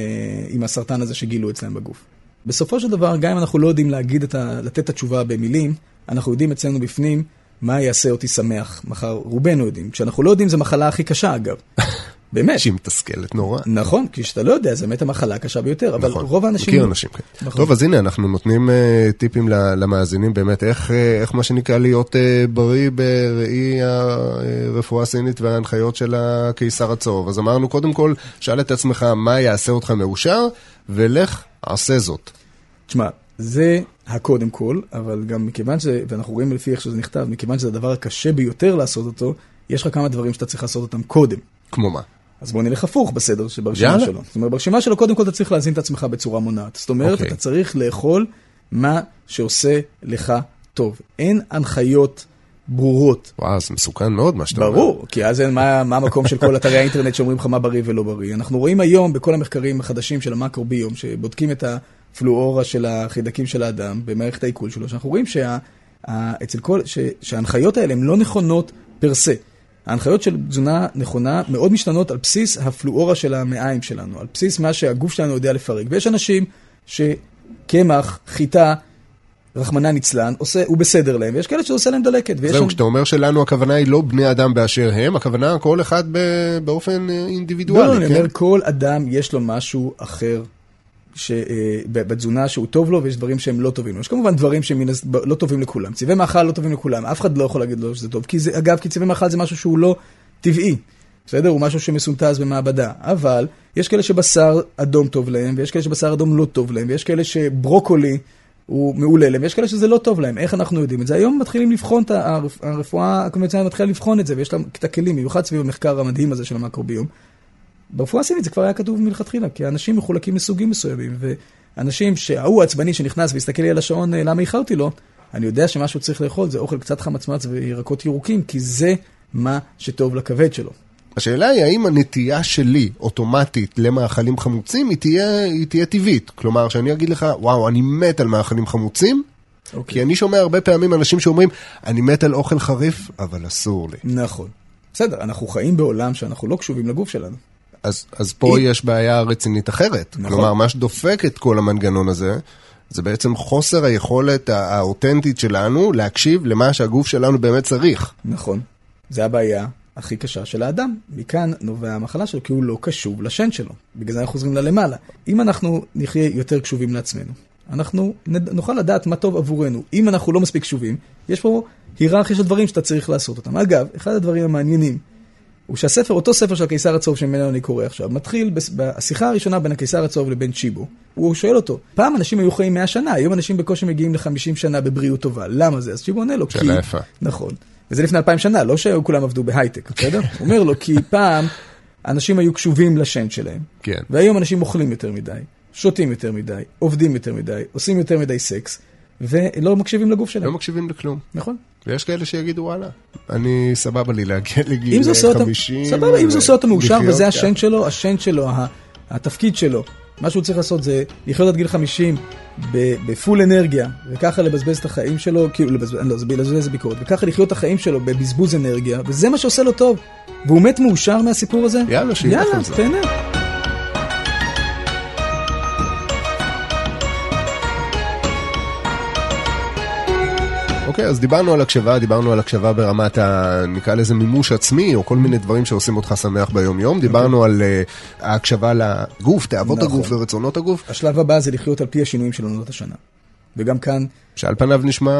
עם הסרטן הזה שגילו אצלם בגוף. בסופו של דבר, גם אם אנחנו לא יודעים להגיד את ה... לתת את התשובה במילים, אנחנו יודעים אצלנו בפנים מה יעשה אותי שמח מחר. רובנו יודעים. כשאנחנו לא יודעים, זו מחלה הכי קשה, אגב. באמת. שהיא מתסכלת נורא. נכון, כי כשאתה לא יודע, זו באמת המחלה הקשה ביותר, אבל נכון, רוב האנשים... מכיר אנשים כאלה. נכון. טוב, אז הנה, אנחנו נותנים uh, טיפים למאזינים, באמת, איך, uh, איך מה שנקרא להיות uh, בריא בראי הרפואה הסינית וההנחיות של הקיסר הצהוב. אז אמרנו, קודם כל, שאל את עצמך מה יעשה אותך מאושר, ולך, עשה זאת. תשמע, זה הקודם כל, אבל גם מכיוון שזה, ואנחנו רואים לפי איך שזה נכתב, מכיוון שזה הדבר הקשה ביותר לעשות אותו, יש לך כמה דברים שאתה צריך לעשות אותם קודם. כמו מה? אז בוא נלך הפוך בסדר שברשימה יאללה. שלו. זאת אומרת, ברשימה שלו קודם כל אתה צריך להזין את עצמך בצורה מונעת. זאת אומרת, אוקיי. אתה צריך לאכול מה שעושה לך טוב. אין הנחיות ברורות. וואו, זה מסוכן מאוד מה שאתה אומר. ברור, כי אז אין מה, מה המקום של כל אתרי האינטרנט שאומרים לך מה בריא ולא בריא. אנחנו רואים היום בכל המחקרים החדשים של המקרוביום, שבודקים את הפלואורה של החידקים של האדם במערכת העיכול שלו, שאנחנו רואים שה, ה, אצל כל, ש, שההנחיות האלה הן לא נכונות פר סה. ההנחיות של תזונה נכונה מאוד משתנות על בסיס הפלואורה של המעיים שלנו, על בסיס מה שהגוף שלנו יודע לפרק. ויש אנשים שקמח, חיטה, רחמנא ליצלן, עושה, הוא בסדר להם, ויש כאלה שזה עושה להם דלקת. זהו, שם- כשאתה אומר שלנו הכוונה היא לא בני אדם באשר הם, הכוונה כל אחד ב- באופן אה, לא, לא, אינדיבידואלי, אני כן? אומר, כל אדם יש לו משהו אחר בתזונה שהוא טוב לו, ויש דברים שהם לא טובים לו. יש כמובן דברים שהם לא טובים לכולם. צבעי מאכל לא טובים לכולם, אף אחד לא יכול להגיד לו שזה טוב. כי זה, אגב, כי צבעי מאכל זה משהו שהוא לא טבעי. בסדר? הוא משהו שמסונטז במעבדה. אבל יש כאלה שבשר אדום טוב להם, ויש כאלה שבשר אדום לא טוב להם, ויש כאלה שברוקולי הוא מעולה להם, ויש כאלה שזה לא טוב להם. איך אנחנו יודעים את זה? היום מתחילים לבחון את הרפואה הקונבנציונלית מתחילה לבחון את זה, ויש לה את הכלים, במיוחד סביב המחקר המדהים הזה של המקרוביום. ברפואה הסינית זה כבר היה כתוב מלכתחילה, כי אנשים מחולקים לסוגים מסוימים, ואנשים שההוא העצבני שנכנס והסתכל לי על השעון, אה, למה איחרתי לו, אני יודע שמה שהוא צריך לאכול זה אוכל קצת חמצמץ וירקות ירוקים, כי זה מה שטוב לכבד שלו. השאלה היא האם הנטייה שלי אוטומטית למאכלים חמוצים היא תהיה, היא תהיה טבעית. כלומר, שאני אגיד לך, וואו, אני מת על מאכלים חמוצים, אוקיי. כי אני שומע הרבה פעמים אנשים שאומרים, אני מת על אוכל חריף, אבל אסור לי. נכון. בסדר, אנחנו חיים בעולם שאנחנו לא קשובים לגוף שלנו. אז, אז פה היא- יש בעיה רצינית אחרת. נכון. כלומר, מה שדופק את כל המנגנון הזה, זה בעצם חוסר היכולת הא- האותנטית שלנו להקשיב למה שהגוף שלנו באמת צריך. נכון. זה הבעיה הכי קשה של האדם. מכאן נובע המחלה שלו, כי הוא לא קשוב לשן שלו. בגלל זה אנחנו חוזרים ללמעלה. אם אנחנו נחיה יותר קשובים לעצמנו, אנחנו. נוכל לדעת מה טוב עבורנו. אם אנחנו לא מספיק קשובים, יש פה היררכיה של דברים שאתה צריך לעשות אותם. אגב, אחד הדברים המעניינים הוא שהספר, אותו ספר של הקיסר הצהוב שממנו אני קורא עכשיו, מתחיל בשיחה הראשונה בין הקיסר הצהוב לבין צ'יבו. הוא שואל אותו, פעם אנשים היו חיים 100 שנה, היום אנשים בקושי מגיעים ל-50 שנה בבריאות טובה. למה זה? אז צ'יבו עונה לו, כי... שאלה יפה. נכון. וזה לפני אלפיים שנה, לא שכולם עבדו בהייטק, בסדר? הוא אומר לו, כי פעם אנשים היו קשובים לשן שלהם, כן. והיום אנשים אוכלים יותר מדי, שותים יותר מדי, עובדים יותר מדי, עושים יותר מדי סקס, ולא מקשיבים לגוף שלהם. לא מקשיבים לכלום. נכון. ויש כאלה שיגידו, וואלה, אני סבבה לי להגיע לגיל אם זה עושה אותו, 50. סבבה, אם זה עושה אותו מאושר וזה. השן שלו, השן שלו, התפקיד שלו, מה שהוא צריך לעשות זה לחיות עד גיל 50 ב- בפול אנרגיה, וככה לבזבז את החיים שלו, כאילו, לבזבז, לא, זה לבזבז זה ביקורת, וככה לחיות את החיים שלו בבזבוז אנרגיה, וזה מה שעושה לו טוב. והוא מת מאושר מהסיפור הזה? יאללה, שילך יאללה, על זה. תהנה. אוקיי, אז דיברנו על הקשבה, דיברנו על הקשבה ברמת ה... נקרא לזה מימוש עצמי, או כל מיני דברים שעושים אותך שמח ביום-יום. דיברנו על אה, ההקשבה לגוף, תאוות נכון. הגוף ורצונות הגוף, השלב הבא זה לחיות על פי השינויים של עונות השנה. וגם כאן, שעל פניו נשמע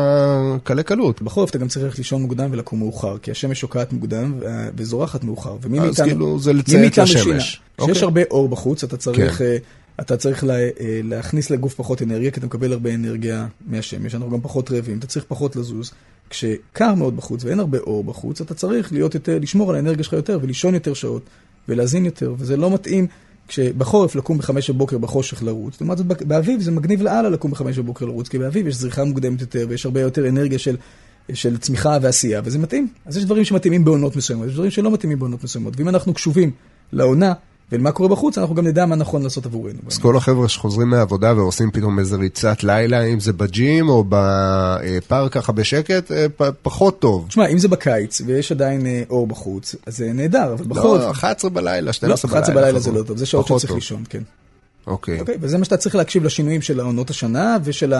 קלי קלות. בחורף אתה גם צריך לישון מוקדם ולקום מאוחר, כי השמש שוקעת מוקדם ו- וזורחת מאוחר. ומי אז מאיתנו- כאילו זה לציית לשמש. שינה? אוקיי. כשיש הרבה אור בחוץ, אתה צריך, כן. אתה צריך לה, אה, להכניס לגוף פחות אנרגיה, כי אתה מקבל הרבה אנרגיה מהשמש, אנחנו גם פחות רעבים, אתה צריך פחות לזוז. כשקר מאוד בחוץ ואין הרבה אור בחוץ, אתה צריך להיות יותר, לשמור על האנרגיה שלך יותר ולישון יותר שעות ולהזין יותר, וזה לא מתאים כשבחורף לקום בחמש בבוקר בחושך לרוץ, זאת באביב זה מגניב לאללה לקום בחמש בבוקר לרוץ, כי באביב יש זריחה מוקדמת יותר ויש הרבה יותר אנרגיה של, של צמיחה ועשייה, וזה מתאים. אז יש דברים שמתאימים בעונות מסוימות, יש דברים שלא מתאימים בעונות מסוימות, ואם אנחנו קשובים לעונה ולמה קורה בחוץ, אנחנו גם נדע מה נכון לעשות עבורנו. אז כל החבר'ה שחוזרים מהעבודה ועושים פתאום איזה ריצת לילה, אם זה בג'ים או בפארק ככה בשקט, אה, פחות טוב. תשמע, אם זה בקיץ ויש עדיין אה, אור בחוץ, אז זה נהדר, אבל בחורף... לא, 11 בלילה, לא, 12 בלילה. 11 בלילה זה. לא טוב, זה שעות שצריך. לישון, כן. אוקיי. אוקיי, וזה מה שאתה צריך להקשיב לשינויים של העונות השנה ושל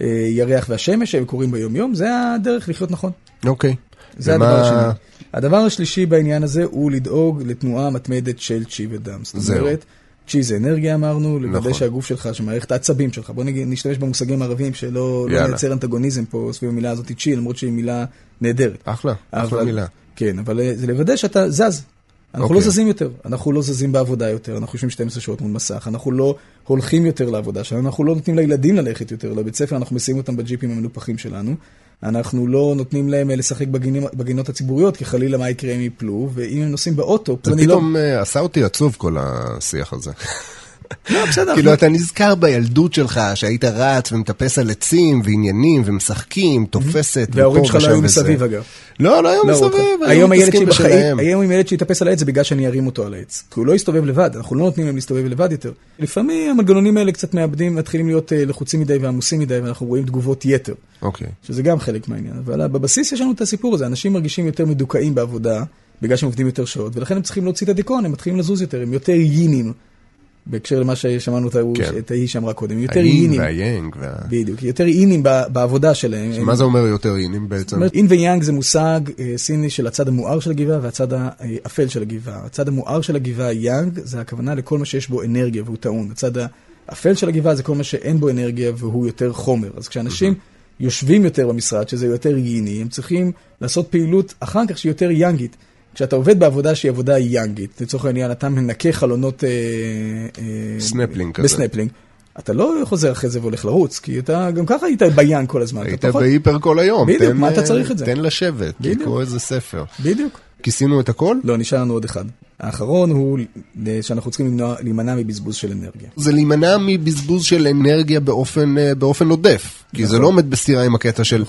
הירח והשמש שהם קורים ביום-יום, זה הדרך לחיות נכון. אוקיי. זה ומה- הדבר השני. הדבר השלישי בעניין הזה הוא לדאוג לתנועה מתמדת של צ'י ודם. זאת. אומרת, צ'י זה אנרגיה אמרנו, לוודא נכון. שהגוף שלך, שמערכת העצבים שלך, בוא נגיד, נשתמש במושגים ערביים שלא לא. נייצר אנטגוניזם פה סביב המילה הזאת צ'י, למרות שהיא מילה נהדרת. אחלה, אחלה אבל- מילה. כן, אבל אה, זה לוודא שאתה זז. אנחנו לא אוקיי. זזים יותר, אנחנו לא זזים בעבודה יותר, אנחנו יושבים 12 שעות מול מסך, אנחנו לא הולכים יותר לעבודה שלנו, אנחנו לא נותנים לילדים ללכת יותר לבית ספר, אנחנו מסיעים אותם בג'יפים המנופחים שלנו, אנחנו לא נותנים להם אה, לשחק בגינים, בגינות הציבוריות, כי חלילה מה יקרה אם ייפלו, ואם הם נוסעים באוטו, זה לא... פתאום אה, עשה אותי עצוב כל השיח הזה. לא, בסדר, כאילו אתה נזכר בילדות שלך שהיית רץ ומטפס על עצים ועניינים ומשחקים, תופסת. וההורים שלך לא היו. מסביב אגב. לא, לא היו לא, מסביב, הוא- היו מתעסקים בשלהם. היום עם ילד שיטפס על העץ זה בגלל שאני ארים אותו על העץ. כי הוא לא יסתובב לבד, אנחנו לא נותנים להם להסתובב לבד יותר. לפעמים המנגנונים האלה קצת מאבדים, מתחילים להיות אה, לחוצים מדי ועמוסים מדי, ואנחנו רואים תגובות יתר. אוקיי. שזה גם חלק מהעניין. אבל בבסיס יש לנו את הסיפור הזה, אנשים מרגישים יותר מדוכאים בעבודה, בגלל שהם עובדים יותר שעות, ולכן הם צריכים להוציא את הדיכאון, הם מתחילים לזוז יותר, הם יותר יינים. בהקשר למה ששמענו כן. את ההיא שאמרה קודם, יותר האין יינים. והיאנג. וה- בדיוק, יותר יינים ב- בעבודה שלהם. הם- מה זה אומר יותר אינים זאת בעצם? אומרת, אין ויאנג זה מושג אה, סיני של הצד המואר של הגבעה והצד האפל של הגבעה. הצד המואר של הגבעה, יאנג, זה הכוונה לכל מה שיש בו אנרגיה והוא טעון. הצד האפל של הגבעה זה כל מה שאין בו אנרגיה והוא יותר חומר. אז כשאנשים יושבים יותר במשרד, שזה יותר ייני, הם צריכים לעשות פעילות אחר כך שהיא יותר יאנגית. כשאתה עובד בעבודה שהיא עבודה יאנגית, לצורך העניין אתה מנקה חלונות... אה, אה, סנפלינג כזה. בסנפלינג. אתה לא חוזר אחרי זה והולך לרוץ, כי אתה גם ככה היית ביאנג כל הזמן. היית פחות- בהיפר כל היום. בדיוק, תן, מה אתה אה, צריך את זה? תן לשבת. לקרוא איזה ספר. בדיוק. כיסינו את הכל? לא, נשאר לנו עוד אחד. האחרון הוא שאנחנו צריכים למנוע, להימנע מבזבוז של אנרגיה. זה להימנע מבזבוז של אנרגיה באופן, אה, באופן עודף. כי זה נכון. לא עומד בסתירה עם הקטע של.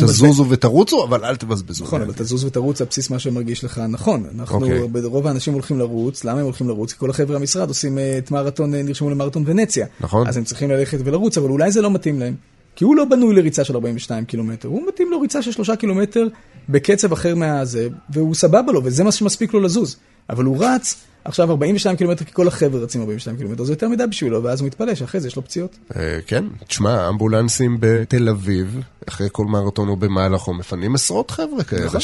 תזוזו ותרוצו, אבל אל תבזבזו. נכון, אבל תזוז ותרוץ על בסיס מה שמרגיש לך נכון. אנחנו, אוקיי. רוב האנשים הולכים לרוץ, למה הם הולכים לרוץ? כי כל החבר'ה במשרד עושים אה, את מרתון, אה, נרשמו למרתון ונציה. נכון. אז הם צריכים ללכת ולרוץ, אבל אולי זה לא מתאים להם. כי הוא לא בנוי לריצה של 42 קילומטר, הוא מתאים לו ריצה של 3 קילומטר בקצב אחר מהזה, והוא סבבה לו, וזה מה שמספיק לו לזוז. אבל הוא רץ עכשיו 42 קילומטר, כי כל החבר'ה רצים 42 קילומטר, זה יותר מדי בשבילו, ואז הוא מתפלא שאחרי זה יש לו פציעות. אה, כן, תשמע, אמבולנסים בתל אביב, אחרי כל מרתון או במהלכו, מפנים עשרות חבר'ה כאלה, נכון.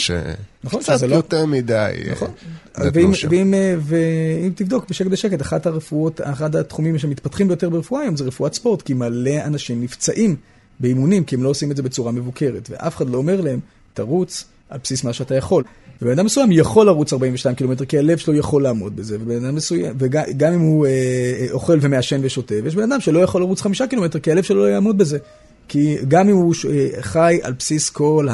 נכון, שקצת שזה לא- יותר מדי אה, נכון. נתנו שם. אה, ואם תבדוק בשקט בשקט, אחת הרפואות, אחד התחומים שמתפתחים ביותר ברפואה היום זה רפואת ספורט, כי מלא אנשים נפצעים באימונים, כי הם לא עושים את זה בצורה מבוקרת, ואף אחד לא אומר להם, תרוץ על בסיס מה שאתה יכול. ובן אדם מסוים יכול לרוץ 42 קילומטר, כי הלב שלו יכול לעמוד בזה, ובן אדם מסוים, וגם גם אם הוא אה, אה, אוכל ומעשן ושותה, ויש בן אדם שלא יכול לרוץ 5 קילומטר, כי הלב שלו לא יעמוד בזה. כי גם אם הוא אה, חי על בסיס כל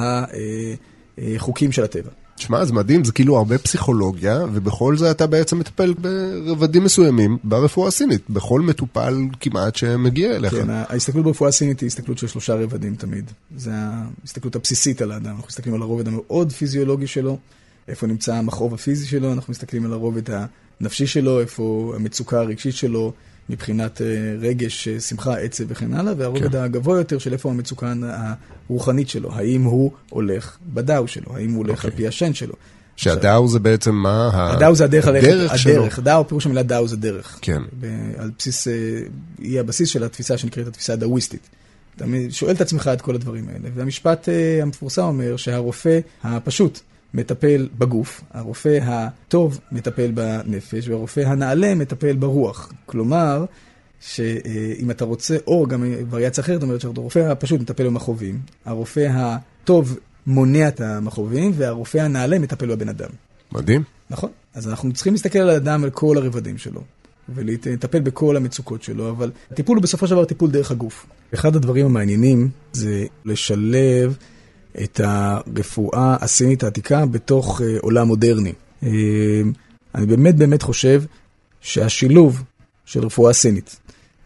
החוקים של הטבע. תשמע, זה מדהים, זה כאילו הרבה פסיכולוגיה, ובכל זה אתה בעצם מטפל ברבדים מסוימים ברפואה הסינית, בכל מטופל כמעט שמגיע אליך. כן, ההסתכלות ברפואה הסינית היא הסתכלות של שלושה רבדים תמיד. זה ההסתכלות הבסיסית על האדם. אנחנו מסתכלים על הרובד המאוד פיזיולוגי שלו, איפה נמצא המכאוב הפיזי שלו, אנחנו מסתכלים על הרובד הנפשי שלו, איפה המצוקה הרגשית שלו, מבחינת אה, רגש, אה, שמחה, עצב וכן הלאה, והרובד כן. הגבוה יותר של איפה המצוקה הרוחנית שלו, האם הוא הולך בדאו שלו, האם הוא הולך אוקיי. על פי השן שלו. שהדאו זה בעצם מה? הדאו זה הדרך ללכת, הדרך שלו. הדרך, דאו, פירוש המילה דאו זה דרך. כן. על בסיס, אה, היא הבסיס של התפיסה שנקראת התפיסה הדאוויסטית. אתה שואל את עצמך את כל הדברים האלה. והמשפט המפורסם אומר שהרופא הפשוט מטפל בגוף, הרופא הטוב מטפל בנפש, והרופא הנעלה מטפל ברוח. כלומר, שאם אתה רוצה, או גם וריאציה אחרת אומרת שהרופא הפשוט מטפל במכאובים, הרופא הטוב מונע את המכאובים, והרופא הנעלה מטפל בבן אדם. מדהים. נכון. אז אנחנו צריכים להסתכל על האדם, על כל הרבדים שלו, ולטפל בכל המצוקות שלו, אבל הטיפול הוא בסופו של דבר טיפול דרך הגוף. אחד הדברים המעניינים זה לשלב את הרפואה הסינית העתיקה בתוך אה, עולם מודרני. אה, אני באמת באמת חושב שהשילוב של רפואה סינית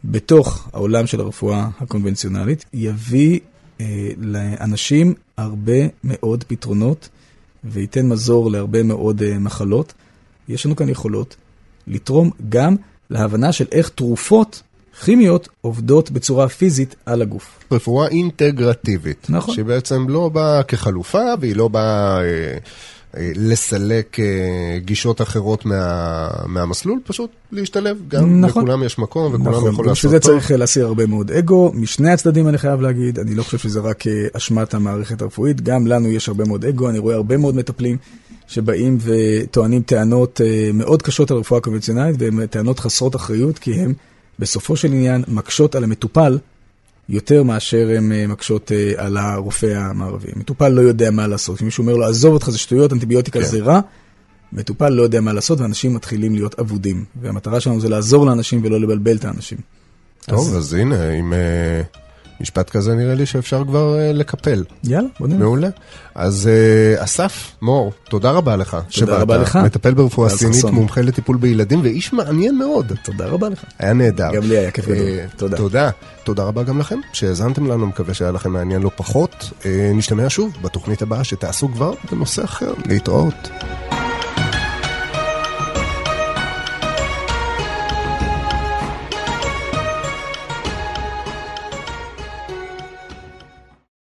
בתוך העולם של הרפואה הקונבנציונלית יביא אה, לאנשים הרבה מאוד פתרונות וייתן מזור להרבה מאוד מחלות. יש לנו כאן יכולות לתרום גם להבנה של איך תרופות כימיות עובדות בצורה פיזית על הגוף. רפואה אינטגרטיבית. נכון. שהיא בעצם לא באה כחלופה והיא לא באה אה, אה, לסלק אה, גישות אחרות מה, מהמסלול, פשוט להשתלב. גם נכון. לכולם יש מקום וכולם נכון, יכול גם לעשות טוב. צריך אה, להסיר הרבה מאוד אגו, משני הצדדים אני חייב להגיד, אני לא חושב שזה רק אשמת המערכת הרפואית, גם לנו יש הרבה מאוד אגו, אני רואה הרבה מאוד מטפלים שבאים וטוענים טענות מאוד קשות על רפואה קונבנציונלית, והן טענות חסרות אחריות, כי הן בסופו של עניין מקשות על המטופל יותר מאשר הן אה, מקשות אה, על הרופא המערבי. מטופל לא יודע מה לעשות, כשמישהו אומר לו, עזוב אותך, זה שטויות, אנטיביוטיקה כן. זה רע. מטופל לא יודע מה לעשות ואנשים מתחילים להיות אבודים. והמטרה שלנו זה לעזור לאנשים ולא לבלבל את האנשים. טוב, אז הנה, עם אה, משפט כזה נראה לי שאפשר כבר אה, לקפל. יאללה, בוא נראה. מעולה. אז אה, אסף, מור, תודה רבה לך. שבאת. רבה לך. מטפל ברפואה סינית. מומחה לטיפול בילדים, ואיש מעניין מאוד. תודה רבה לך. היה נהדר. גם לי היה כיף גדול. אה, תודה. תודה. תודה רבה גם לכם שהאזנתם לנו, מקווה שהיה לכם מעניין לא פחות. אה, נשתמע שוב בתוכנית הבאה שתעשו כבר בנושא אחר. להתראות.